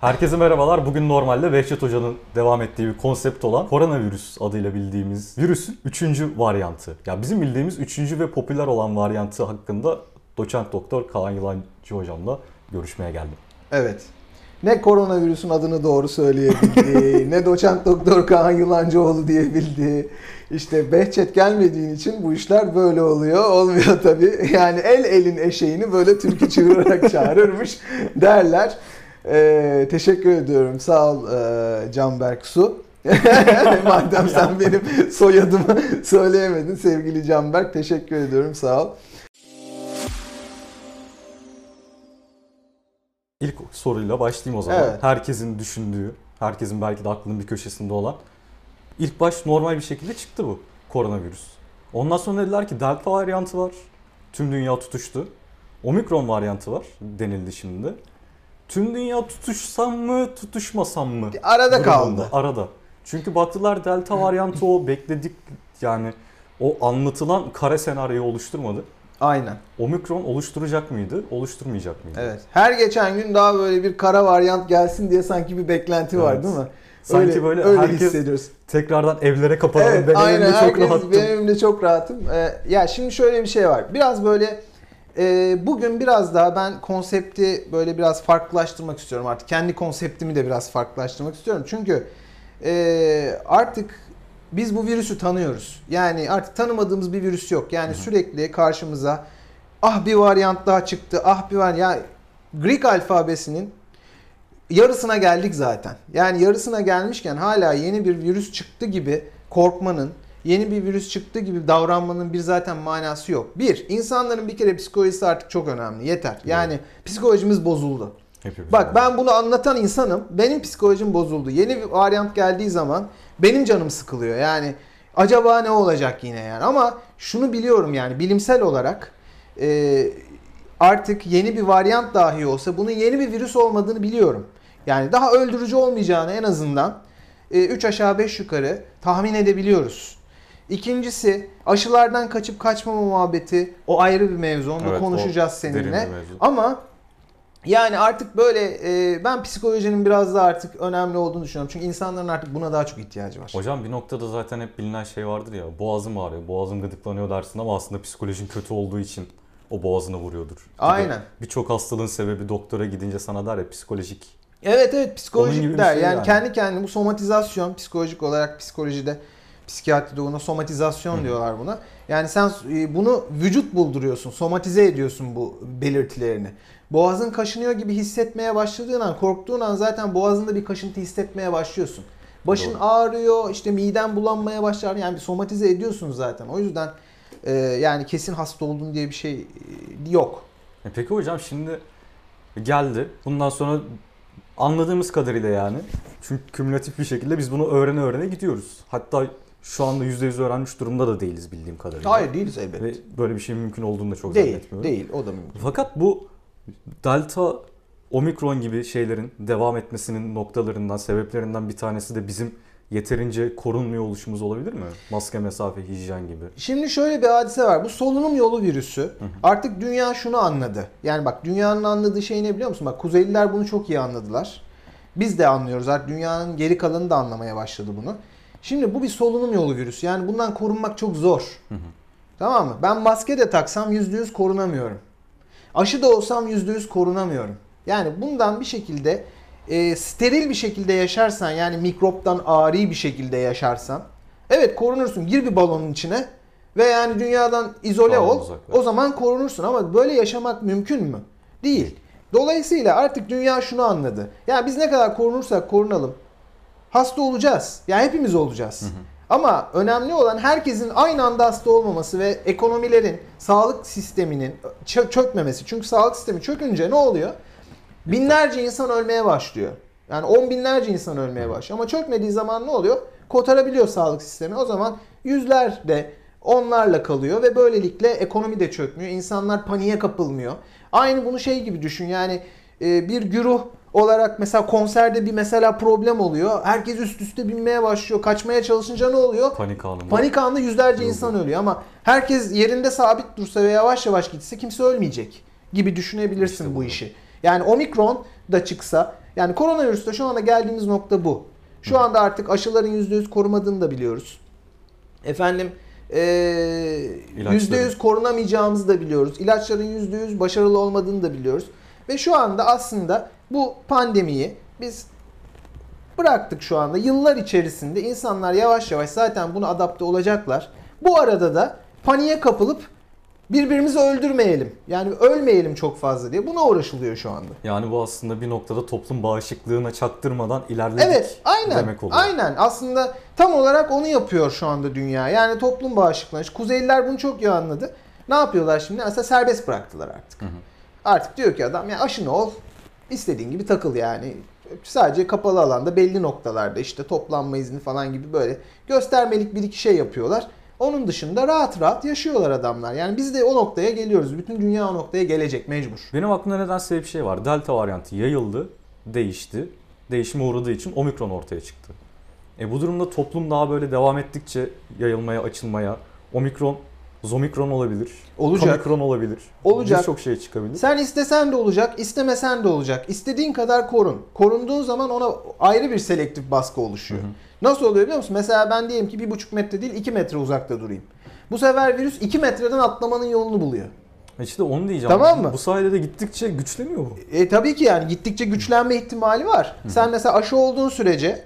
Herkese merhabalar. Bugün normalde Vehçet Hoca'nın devam ettiği bir konsept olan koronavirüs adıyla bildiğimiz virüsün 3. varyantı. Ya bizim bildiğimiz 3. ve popüler olan varyantı hakkında doçent doktor Kaan Yılancı hocamla görüşmeye geldim. Evet. Ne koronavirüsün adını doğru söyleyebildi, ne doçent doktor Kaan Yılancıoğlu diyebildi. İşte Behçet gelmediğin için bu işler böyle oluyor. Olmuyor tabii. Yani el elin eşeğini böyle türkü çığırarak çağırırmış derler. Ee, teşekkür ediyorum. Sağ ol e, Canberk Su. Madem sen benim soyadımı söyleyemedin sevgili Canberk. Teşekkür ediyorum. Sağ ol. İlk soruyla başlayayım o zaman. Evet. Herkesin düşündüğü, herkesin belki de aklının bir köşesinde olan. İlk baş normal bir şekilde çıktı bu koronavirüs. Ondan sonra dediler ki delta varyantı var. Tüm dünya tutuştu. Omikron varyantı var denildi şimdi. Tüm dünya tutuşsam mı, tutuşmasam mı? Arada durumunda, kaldı. Arada. Çünkü baktılar delta varyantı o bekledik yani o anlatılan kare senaryoyu oluşturmadı. Aynen. Omikron oluşturacak mıydı, oluşturmayacak mıydı? Evet. Her geçen gün daha böyle bir kara varyant gelsin diye sanki bir beklenti var Evet. değil mi? Sanki öyle, böyle öyle herkes hissediyoruz. tekrardan evlere kapanalım. Evet, ben aynen. evimde çok Herkes, rahattım. Ben evimde çok rahatım. Ee, ya şimdi şöyle bir şey var. Biraz böyle e, bugün biraz daha ben konsepti böyle biraz farklılaştırmak istiyorum artık. Kendi konseptimi de biraz farklılaştırmak istiyorum. Çünkü e, artık biz bu virüsü tanıyoruz. Yani artık tanımadığımız bir virüs yok. Yani sürekli karşımıza ah bir varyant daha çıktı. Ah bir var ya Greek alfabesinin yarısına geldik zaten. Yani yarısına gelmişken hala yeni bir virüs çıktı gibi korkmanın, yeni bir virüs çıktı gibi davranmanın bir zaten manası yok. Bir, insanların bir kere psikolojisi artık çok önemli. Yeter. Yani psikolojimiz bozuldu. Hepimiz Bak ben bunu anlatan insanım. Benim psikolojim bozuldu. Yeni bir varyant geldiği zaman benim canım sıkılıyor. Yani acaba ne olacak yine yani. Ama şunu biliyorum yani bilimsel olarak e, artık yeni bir varyant dahi olsa bunun yeni bir virüs olmadığını biliyorum. Yani daha öldürücü olmayacağını en azından 3 aşağı 5 yukarı tahmin edebiliyoruz. İkincisi aşılardan kaçıp kaçmama muhabbeti o ayrı bir mevzu. Onu Evet, konuşacağız seninle. Ama yani artık böyle e, ben psikolojinin biraz da artık önemli olduğunu düşünüyorum. Çünkü insanların artık buna daha çok ihtiyacı var. Hocam bir noktada zaten hep bilinen şey vardır ya. Boğazım ağrıyor, boğazım gıdıklanıyor dersin ama aslında psikolojin kötü olduğu için o boğazına vuruyordur. Aynen. Birçok hastalığın sebebi doktora gidince sana der ya psikolojik. Evet evet psikolojik der. şey yani, yani. kendi kendine bu somatizasyon psikolojik olarak psikolojide psikiyatride buna somatizasyon diyorlar buna. Yani sen e, bunu vücut bulduruyorsun, somatize ediyorsun bu belirtilerini. Boğazın kaşınıyor gibi hissetmeye başladığın an, korktuğun an zaten boğazında bir kaşıntı hissetmeye başlıyorsun. Başın Doğru. ağrıyor, işte miden bulanmaya başlar. Yani bir somatize ediyorsun zaten. O yüzden e, yani kesin hasta oldun diye bir şey e, yok. E peki hocam şimdi geldi. Bundan sonra anladığımız kadarıyla yani. Çünkü kümülatif bir şekilde biz bunu öğrene öğrene gidiyoruz. Hatta şu anda %100 öğrenmiş durumda da değiliz bildiğim kadarıyla. Hayır değiliz elbette. Ve böyle bir şeyin mümkün olduğunu da çok Değil, zannetmiyorum. değil. O da mümkün. Fakat bu delta omikron gibi şeylerin devam etmesinin noktalarından, sebeplerinden bir tanesi de bizim yeterince korunmuyor oluşumuz olabilir mi? Maske, mesafe, hijyen gibi. Şimdi şöyle bir hadise var. Bu solunum yolu virüsü artık dünya şunu anladı. Yani bak dünyanın anladığı şey ne biliyor musun? Bak Kuzeyliler bunu çok iyi anladılar. Biz de anlıyoruz artık dünyanın geri kalanı da anlamaya başladı bunu. Şimdi bu bir solunum yolu virüsü. Yani bundan korunmak çok zor. Tamam mı? Ben maske de taksam %100 korunamıyorum. Aşı da olsam %100 korunamıyorum. Yani bundan bir şekilde e, steril bir şekilde yaşarsan yani mikroptan ari bir şekilde yaşarsan evet korunursun. Gir bir balonun içine ve yani dünyadan izole Daha ol. uzaklaş. O zaman korunursun ama böyle yaşamak mümkün mü? Değil. Dolayısıyla artık dünya şunu anladı. Yani biz ne kadar korunursak korunalım hasta olacağız. Yani hepimiz olacağız. Ama önemli olan herkesin aynı anda hasta olmaması ve ekonomilerin, sağlık sisteminin çö- çökmemesi. Çünkü sağlık sistemi çökünce ne oluyor? Binlerce insan ölmeye başlıyor. Yani on binlerce insan ölmeye başlıyor. Ama çökmediği zaman ne oluyor? Kotarabiliyor sağlık sistemi. O zaman yüzler de onlarla kalıyor ve böylelikle ekonomi de çökmüyor. İnsanlar paniğe kapılmıyor. Aynı bunu şey gibi düşün yani e, bir güruh olarak mesela konserde bir mesela problem oluyor. Herkes üst üste binmeye başlıyor. Kaçmaya çalışınca ne oluyor? Panik anında. Panik anında yüzlerce Yok. insan ölüyor ama herkes yerinde sabit dursa ve yavaş yavaş gitse kimse ölmeyecek gibi düşünebilirsin İşte bu bu. işi. Yani omikron da çıksa Yani koronavirüste şu anda geldiğimiz nokta bu. Şu anda artık aşıların %100 korumadığını da biliyoruz. Efendim İlaçların. %100 korunamayacağımızı da biliyoruz. İlaçların %100 başarılı olmadığını da biliyoruz. Ve şu anda aslında bu pandemiyi biz bıraktık şu anda. Yıllar içerisinde insanlar yavaş yavaş zaten buna adapte olacaklar. Bu arada da paniğe kapılıp birbirimizi öldürmeyelim. Yani ölmeyelim çok fazla diye. Buna uğraşılıyor şu anda. Yani bu aslında bir noktada toplum bağışıklığına çaktırmadan ilerledik Evet, aynen. demek oluyor. Aynen. Aslında tam olarak onu yapıyor şu anda dünya. Yani toplum bağışıklığına. Kuzeyliler bunu çok iyi anladı. Ne yapıyorlar şimdi? Aslında serbest bıraktılar artık. Artık diyor ki adam ya aşını ol. istediğin gibi takıl yani. Sadece kapalı alanda belli noktalarda işte toplanma izni falan gibi böyle göstermelik bir iki şey yapıyorlar. Onun dışında rahat rahat yaşıyorlar adamlar. Yani biz de o noktaya geliyoruz. Bütün dünya o noktaya gelecek mecbur. Benim aklımda nedense bir şey var. Delta varyantı yayıldı, değişti. Değişime uğradığı için omikron ortaya çıktı. E bu durumda toplum daha böyle devam ettikçe yayılmaya, açılmaya, omikron, zomikron olabilir. Olacak. Omikron olabilir. Olacak. Birçok şey çıkabilir. Sen istesen de olacak, istemesen de olacak. İstediğin kadar korun. Korunduğun zaman ona ayrı bir selektif baskı oluşuyor. Nasıl oluyor biliyor musun? Mesela ben diyelim ki bir buçuk metre değil iki metre uzakta durayım. Bu sefer virüs 2 metreden atlamanın yolunu buluyor. İşte onu diyeceğim. Tamam mı? Bu sayede de gittikçe güçleniyor bu. E tabii ki yani gittikçe güçlenme ihtimali var. Sen mesela aşı olduğun sürece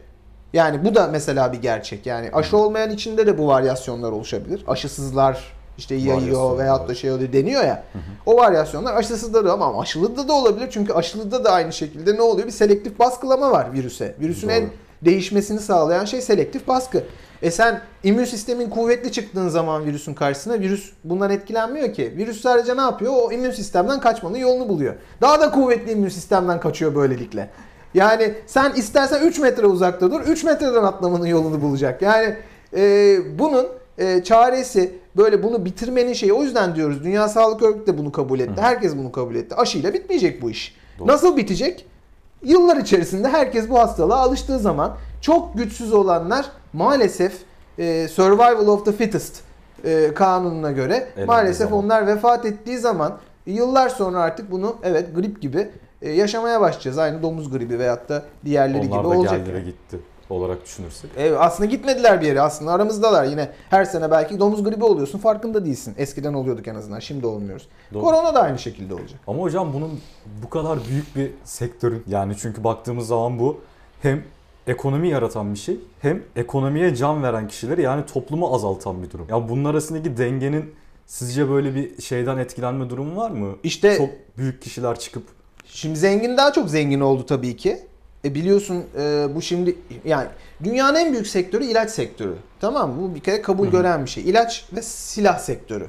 yani bu da mesela bir gerçek. Yani aşı olmayan içinde de bu varyasyonlar oluşabilir. Aşısızlar işte yayıyor veyahut da şey oluyor deniyor ya. O varyasyonlar aşısızda da ama aşılıda da olabilir. Çünkü aşılıda da aynı şekilde ne oluyor? Bir selektif baskılama var virüse. Virüsün Doğru. en değişmesini sağlayan şey selektif baskı. E sen immün sistemin kuvvetli çıktığın zaman virüsün karşısına virüs bundan etkilenmiyor ki. Virüs sadece ne yapıyor? O immün sistemden kaçmanın yolunu buluyor. Daha da kuvvetli immün sistemden kaçıyor böylelikle. Yani sen istersen 3 metre uzakta dur, 3 metreden atlamanın yolunu bulacak. Yani e, bunun e, çaresi böyle bunu bitirmenin şeyi o yüzden diyoruz. Dünya Sağlık Örgütü de bunu kabul etti. Herkes bunu kabul etti. Aşıyla bitmeyecek bu iş. Doğru. Nasıl bitecek? Yıllar içerisinde herkes bu hastalığa alıştığı zaman çok güçsüz olanlar maalesef e, survival of the fittest e, kanununa göre Elendiği maalesef zaman. onlar vefat ettiği zaman yıllar sonra artık bunu evet grip gibi e, yaşamaya başlayacağız. Aynı domuz gribi veyahut da diğerleri Onlar gibi da olacak. geldi ve yani. gitti olarak düşünürsek. Evet, aslında gitmediler bir yere. Aslında aramızdalar. Yine her sene belki domuz gribi oluyorsun. Farkında değilsin. Eskiden oluyorduk en azından. Şimdi olmuyoruz. Doğru. Korona da aynı şekilde olacak. Ama hocam bunun bu kadar büyük bir sektörün yani çünkü baktığımız zaman bu hem ekonomi yaratan bir şey hem ekonomiye can veren kişileri yani toplumu azaltan bir durum. Ya bunun arasındaki dengenin sizce böyle bir şeyden etkilenme durumu var mı? İşte Çok büyük kişiler çıkıp Şimdi zengin daha çok zengin oldu tabii ki. E biliyorsun e, bu şimdi yani dünyanın en büyük sektörü ilaç sektörü. Tamam mı? Bu bir kere kabul gören bir şey. İlaç ve silah sektörü.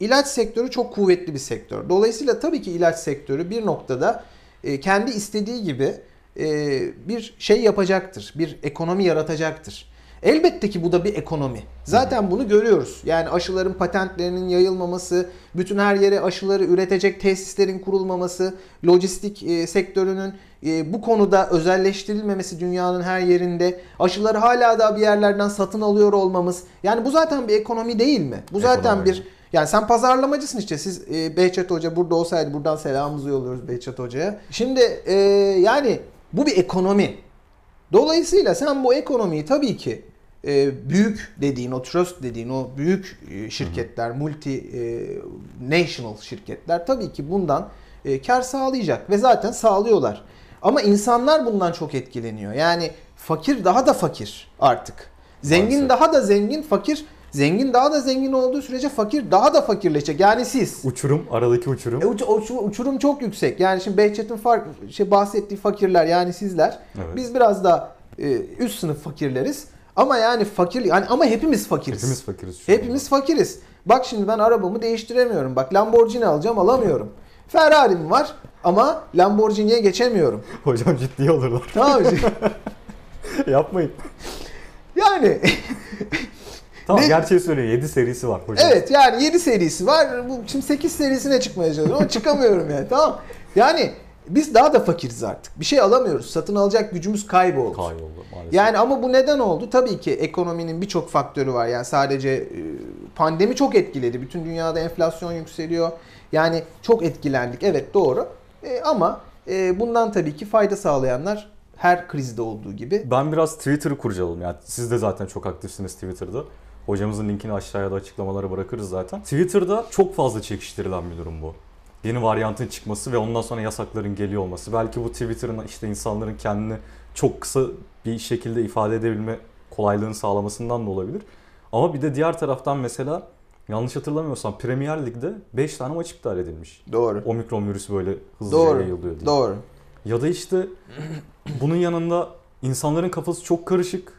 İlaç sektörü çok kuvvetli bir sektör. Dolayısıyla tabii ki ilaç sektörü bir noktada e, kendi istediği gibi e, bir şey yapacaktır. Bir ekonomi yaratacaktır. Elbette ki bu da bir ekonomi. Zaten bunu görüyoruz. Yani aşıların patentlerinin yayılmaması, bütün her yere aşıları üretecek tesislerin kurulmaması, lojistik e, sektörünün e, bu konuda özelleştirilmemesi dünyanın her yerinde, aşıları hala da bir yerlerden satın alıyor olmamız. Yani bu zaten bir ekonomi değil mi? Bu zaten Ekonomi. bir yani sen pazarlamacısın işte. Siz e, Behçet Hoca burada olsaydı buradan selamımızı yolluyoruz Behçet Hoca'ya. Şimdi e, yani bu bir ekonomi. Dolayısıyla sen bu ekonomiyi tabii ki e, büyük dediğin o trust dediğin o büyük e, şirketler, multi e, national şirketler tabii ki bundan e, kar sağlayacak ve zaten sağlıyorlar. Ama insanlar bundan çok etkileniyor. Yani fakir daha da fakir artık. Zengin Maalesef. daha da zengin, fakir zengin daha da zengin olduğu sürece fakir daha da fakirleşecek. Yani siz. uçurum, aradaki uçurum. E, uç- uç- uçurum çok yüksek. Yani şimdi Behçet'in fark, şey bahsettiği fakirler yani sizler. Evet. Biz biraz da e, üst sınıf fakirleriz. Ama yani fakir yani ama hepimiz fakiriz. Hepimiz fakiriz. şu anda. Hepimiz fakiriz. Bak şimdi ben arabamı değiştiremiyorum. Bak Lamborghini alacağım alamıyorum. Ferrari'm var ama Lamborghini'ye geçemiyorum. Hocam ciddiye alırlar. Tamam? Yapmayın. yani Tamam Ne- gerçeği söylüyor. 7 serisi var hocam. Evet yani 7 serisi var. Bu şimdi 8 serisine çıkmaya çalışıyorum ama çıkamıyorum yani. Tamam. Yani biz daha da fakiriz artık. Bir şey alamıyoruz. Satın alacak gücümüz kayboldu. Kayboldu maalesef. Yani ama bu neden oldu? Tabii ki ekonominin birçok faktörü var. Yani sadece e, pandemi çok etkiledi. Bütün dünyada enflasyon yükseliyor. Yani çok etkilendik. Evet doğru. E, ama e, bundan tabii ki fayda sağlayanlar her krizde olduğu gibi. Ben biraz Twitter'ı kurcaladım. Yani siz de zaten çok aktifsiniz Twitter'da. Hocamızın linkini aşağıya da açıklamalara bırakırız zaten. Twitter'da çok fazla çekiştirilen bir durum bu. Yeni varyantın çıkması ve ondan sonra yasakların geliyor olması. Belki bu Twitter'ın işte insanların kendini çok kısa bir şekilde ifade edebilme kolaylığını sağlamasından da olabilir. Ama bir de diğer taraftan mesela yanlış hatırlamıyorsam Premier Lig'de 5 tane maç iptal edilmiş. Doğru. Omikron virüsü böyle hızlıca Doğru. yayılıyor diye. Doğru. Ya da işte bunun yanında insanların kafası çok karışık.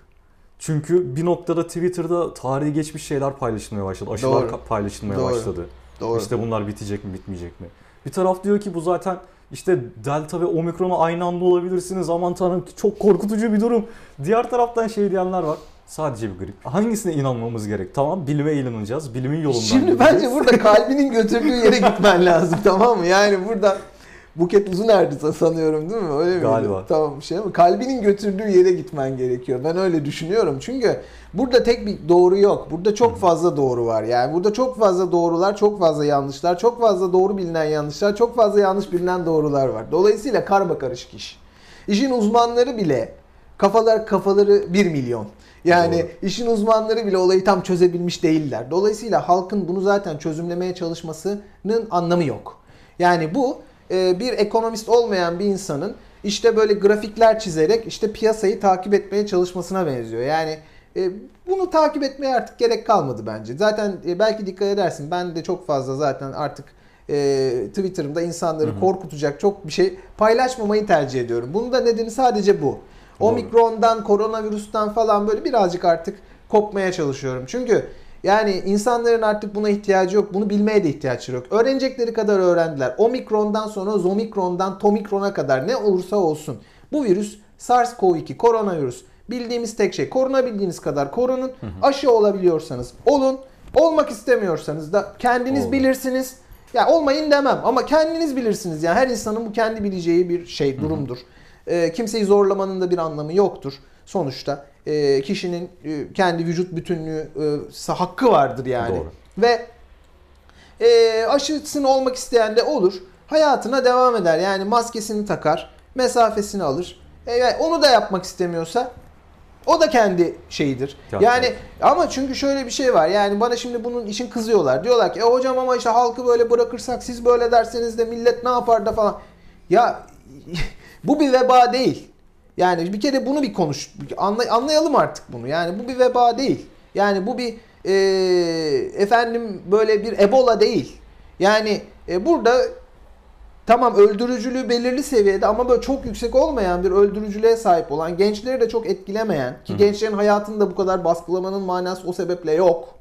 Çünkü bir noktada Twitter'da tarihi geçmiş şeyler paylaşılmaya başladı. Aşılar Doğru. paylaşılmaya Doğru. başladı. Doğru. İşte bunlar bitecek mi bitmeyecek mi? Bir taraf diyor ki bu zaten işte Delta ve Omikron'a aynı anda olabilirsiniz. Aman tanrım çok korkutucu bir durum. Diğer taraftan şey diyenler var. Sadece bir grip. Hangisine inanmamız gerek? Tamam bilime inanacağız. Bilimin yolundan Şimdi gideceğiz. bence burada kalbinin götürdüğü yere gitmen lazım tamam mı? Yani burada Buket Uzunerdi sanıyorum değil mi? Öyle mi? Galiba. Tamam şey ama kalbinin götürdüğü yere gitmen gerekiyor. Ben öyle düşünüyorum. Çünkü burada tek bir doğru yok. Burada çok fazla doğru var. Yani burada çok fazla doğrular, çok fazla yanlışlar, çok fazla doğru bilinen yanlışlar, çok fazla yanlış bilinen doğrular var. Dolayısıyla karma karışık iş. İşin uzmanları bile kafalar kafaları 1 milyon. Yani Doğru. işin uzmanları bile olayı tam çözebilmiş değiller. Dolayısıyla halkın bunu zaten çözümlemeye çalışmasının anlamı yok. Yani bu e, bir ekonomist olmayan bir insanın işte böyle grafikler çizerek işte piyasayı takip etmeye çalışmasına benziyor. Yani e, bunu takip etmeye artık gerek kalmadı bence. Zaten e, belki dikkat edersin ben de çok fazla zaten artık e, Twitter'ımda insanları Hı hı. korkutacak çok bir şey paylaşmamayı tercih ediyorum. Bunun da nedeni sadece bu. Doğru. Omikron'dan, koronavirüsten falan böyle birazcık artık kopmaya çalışıyorum. Çünkü yani insanların artık buna ihtiyacı yok. Bunu bilmeye de ihtiyaçları yok. Öğrenecekleri kadar öğrendiler. Omikron'dan sonra Zomikron'dan Tomikron'a kadar ne olursa olsun. Bu virüs SARS-CoV-2 koronavirüs. Bildiğimiz tek şey korunabildiğiniz kadar korunun. Aşı olabiliyorsanız olun. Olmak istemiyorsanız da kendiniz Olun. bilirsiniz. Ya olmayın demem ama kendiniz bilirsiniz. Yani her insanın bu kendi bileceği bir şey, durumdur. Ee, kimseyi zorlamanın da bir anlamı yoktur. Sonuçta e, kişinin e, kendi vücut bütünlüğü e, hakkı vardır yani. Doğru. Ve e, aşısını olmak isteyen de olur. Hayatına devam eder. Yani maskesini takar, mesafesini alır. E, onu da yapmak istemiyorsa o da kendi şeyidir. Kendi yani ama çünkü şöyle bir şey var. Yani bana şimdi bunun için kızıyorlar. Diyorlar ki e hocam ama işte halkı böyle bırakırsak siz böyle derseniz de millet ne yapar da falan. Ya bu bir veba değil. Yani bir kere bunu bir konuş anlay- anlayalım artık bunu. Yani bu bir veba değil. Yani bu bir e, efendim böyle bir Ebola değil. Yani e, burada tamam öldürücülüğü belirli seviyede ama böyle çok yüksek olmayan bir öldürücülüğe sahip olan gençleri de çok etkilemeyen ki Hı. gençlerin hayatını da bu kadar baskılamanın manası o sebeple yok.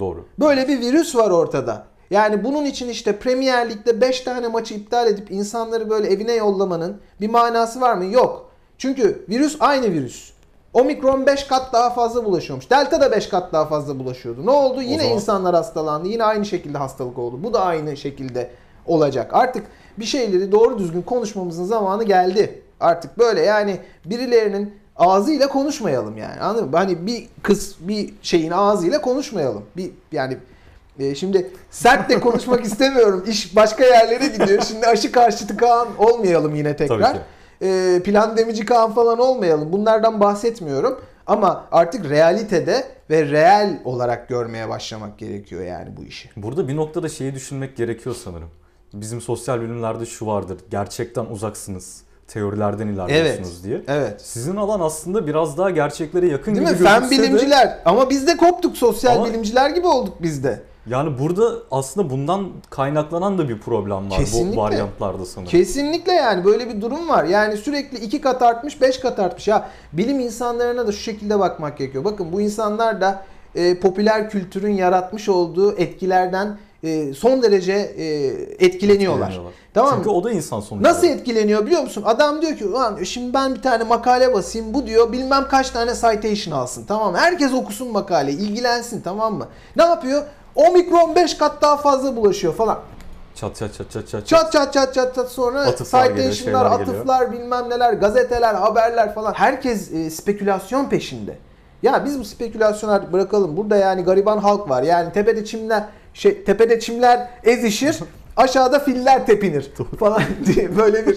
Doğru. Böyle bir virüs var ortada. Yani bunun için işte Premier Lig'de 5 tane maçı iptal edip insanları böyle evine yollamanın bir manası var mı? Yok. Çünkü virüs aynı virüs. Omikron 5 kat daha fazla bulaşıyormuş. Delta da 5 kat daha fazla bulaşıyordu. Ne oldu? Yine zaman- insanlar hastalandı. Yine aynı şekilde hastalık oldu. Bu da aynı şekilde olacak. Artık bir şeyleri doğru düzgün konuşmamızın zamanı geldi. Artık böyle yani birilerinin ağzıyla konuşmayalım yani. Anladın mı? Hani bir kız bir şeyin ağzıyla konuşmayalım. Bir yani e, şimdi sert de konuşmak istemiyorum. İş başka yerlere gidiyor. Şimdi aşı karşıtı Kaan olmayalım yine tekrar. Tabii ki. E, plan demici Kaan falan olmayalım. Bunlardan bahsetmiyorum. Ama artık realitede ve reel olarak görmeye başlamak gerekiyor yani bu işi. Burada bir noktada şeyi düşünmek gerekiyor sanırım. Bizim sosyal bilimlerde şu vardır. Gerçekten uzaksınız. Teorilerden ilerliyorsunuz diye. Evet. Sizin alan aslında biraz daha gerçeklere yakın Değil gibi mi? Fen gözükse de- bilimciler. Ama biz de koptuk. Sosyal Ama- bilimciler gibi olduk biz de. Yani burada aslında bundan kaynaklanan da bir problem var Kesinlikle. bu varyantlarda sanırım. Kesinlikle yani böyle bir durum var. Yani sürekli iki kat artmış, beş kat artmış. Ya bilim insanlarına da şu şekilde bakmak gerekiyor. Bakın bu insanlar da e, popüler kültürün yaratmış olduğu etkilerden e, son derece e, etkileniyorlar. Etkileniyorlar. Tamam Çünkü mı? o da insan sonuçta. Nasıl etkileniyor biliyor musun? Adam diyor ki ulan şimdi ben bir tane makale basayım bu diyor bilmem kaç tane citation alsın tamam mı? Herkes okusun makale ilgilensin tamam mı? Ne yapıyor? Omikron 5 kat daha fazla bulaşıyor falan. Çat çat çat çat çat. Çat çat çat çat çat sonra Atıflar citation'lar, şeyler geliyor. atıflar bilmem neler, gazeteler, haberler falan. Herkes e, spekülasyon peşinde. Ya biz bu spekülasyonu artık bırakalım. Burada yani gariban halk var. Yani tepede çimler şey tepede çimler ezişir. Aşağıda filler tepinir falan diye böyle bir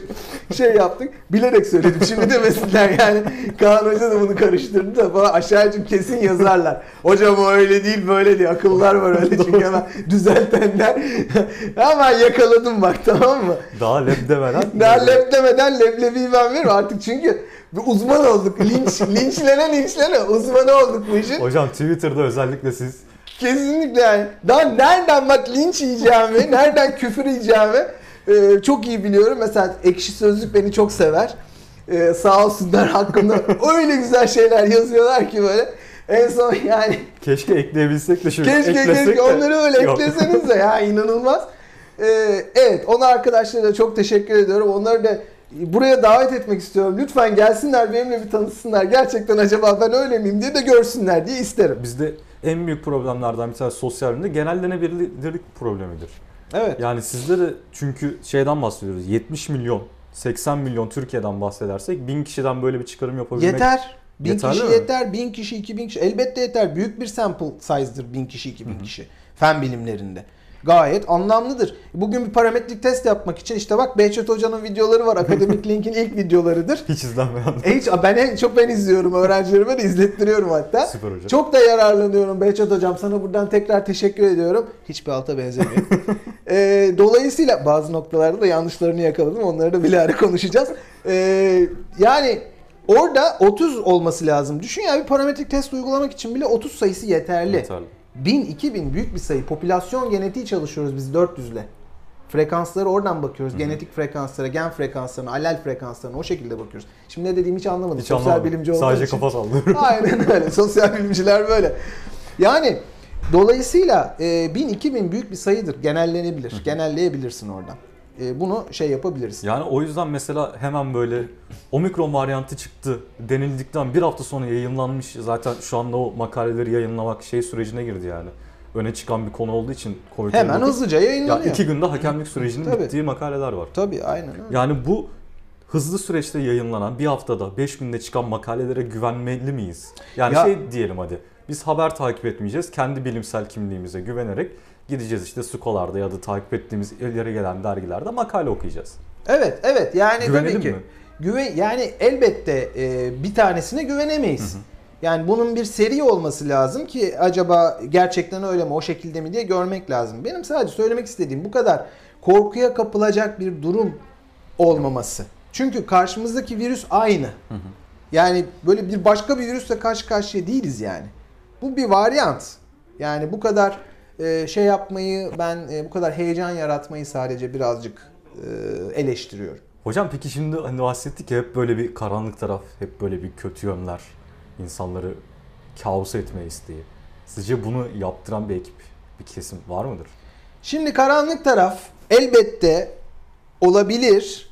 şey yaptık. Bilerek söyledim. Şimdi demesinler yani. Kaan Hoca da bunu karıştırdı da falan aşağıcım kesin yazarlar. Hocam o öyle değil böyle diye. Akıllar var öyle çünkü hemen düzeltenler. hemen yakaladım bak tamam mı? Daha leb demeden. Daha lep demeden leblebiyi ben veririm artık çünkü bir uzman olduk. Linç, linçlene linçlene uzmanı olduk bu işin. Hocam Twitter'da özellikle siz Kesinlikle yani. Daha nereden bak linç yiyeceğimi, nereden küfür yiyeceğimi e, çok iyi biliyorum. Mesela Ekşi Sözlük beni çok sever. E, sağ olsunlar hakkında öyle güzel şeyler yazıyorlar ki böyle. En son yani keşke ekleyebilsek de şöyle keşke eklesek keşke de. onları öyle Yok. ekleseniz de ya inanılmaz. E, evet ona arkadaşlara da çok teşekkür ediyorum. Onları da buraya davet etmek istiyorum. Lütfen gelsinler benimle bir tanışsınlar. Gerçekten acaba ben öyle miyim diye de görsünler diye isterim. Bizde en büyük problemlerden bir tanesi sosyal bilimde genellenebilirlik problemidir. Evet. Yani sizde de çünkü şeyden bahsediyoruz. 70 milyon, 80 milyon Türkiye'den bahsedersek 1000 kişiden böyle bir çıkarım yapabilmek Yeter. Bin Yeterli kişi mi? yeter, bin kişi, iki bin kişi. Elbette yeter. Büyük bir sample size'dır bin kişi, iki bin kişi. Fen bilimlerinde. Gayet anlamlıdır. Bugün bir parametrik test yapmak için işte bak Behçet Hoca'nın videoları var. Akademik Link'in ilk videoları,dır hiç izlenmeyen. E hiç, ben en çok ben izliyorum. Öğrencilerime de izlettiriyorum hatta. Süper hocam. Çok da yararlanıyorum Behçet Hocam. Sana buradan tekrar teşekkür ediyorum. Hiçbir alta benzemiyor. Ee, dolayısıyla bazı noktalarda da yanlışlarını yakaladım. Onları da bilahare konuşacağız. Ee, yani orada 30 olması lazım. Düşün ya bir parametrik test uygulamak için bile 30 sayısı yeterli. Yeterli. 1000, 2000 büyük bir sayı. Popülasyon genetiği çalışıyoruz biz 400 ile. Frekansları oradan bakıyoruz. Genetik frekanslara, gen frekanslarına, allel frekanslarına o şekilde bakıyoruz. Şimdi ne dediğimi hiç anlamadım. Hiç Sosyal anlamadım. bilimci olduğum Sadece için. kafa sallıyorum. Aynen öyle. Sosyal bilimciler böyle. Yani dolayısıyla e, 1000-2000 büyük bir sayıdır. Genellenebilir. Genelleyebilirsin oradan. E, bunu şey yapabiliriz. Yani o yüzden mesela hemen böyle omikron varyantı çıktı denildikten bir hafta sonra yayınlanmış zaten şu anda o makaleleri yayınlamak şey sürecine girdi yani. Öne çıkan bir konu olduğu için COVID-19. Hemen hızlıca Ya yayınlanıyor. iki günde hakemlik sürecinin Tabii. bittiği makaleler var. Tabii aynen öyle. Yani bu hızlı süreçte yayınlanan bir haftada 5 günde çıkan makalelere güvenmeli miyiz? Yani Ya- şey diyelim hadi biz haber takip etmeyeceğiz. Kendi bilimsel kimliğimize güvenerek gideceğiz işte Scholar'da ya da takip ettiğimiz ileri gelen dergilerde makale okuyacağız. Evet, evet. Yani Güvenelim tabii ki. mi? Güven yani elbette e, bir tanesine güvenemeyiz. Yani bunun bir seri olması lazım ki acaba gerçekten öyle mi, o şekilde mi diye görmek lazım. Benim sadece söylemek istediğim bu kadar korkuya kapılacak bir durum olmaması. Çünkü karşımızdaki virüs aynı. Yani böyle bir başka bir virüsle karşı karşıya değiliz yani. Bu bir varyant. Yani bu kadar e, şey yapmayı ben e, bu kadar heyecan yaratmayı sadece birazcık e, eleştiriyorum. Hocam peki şimdi hani bahsettik ya hep böyle bir karanlık taraf, hep böyle bir kötü yönler, insanları kaos etme isteği. Sizce bunu yaptıran bir ekip, bir kesim var mıdır? Şimdi karanlık taraf elbette olabilir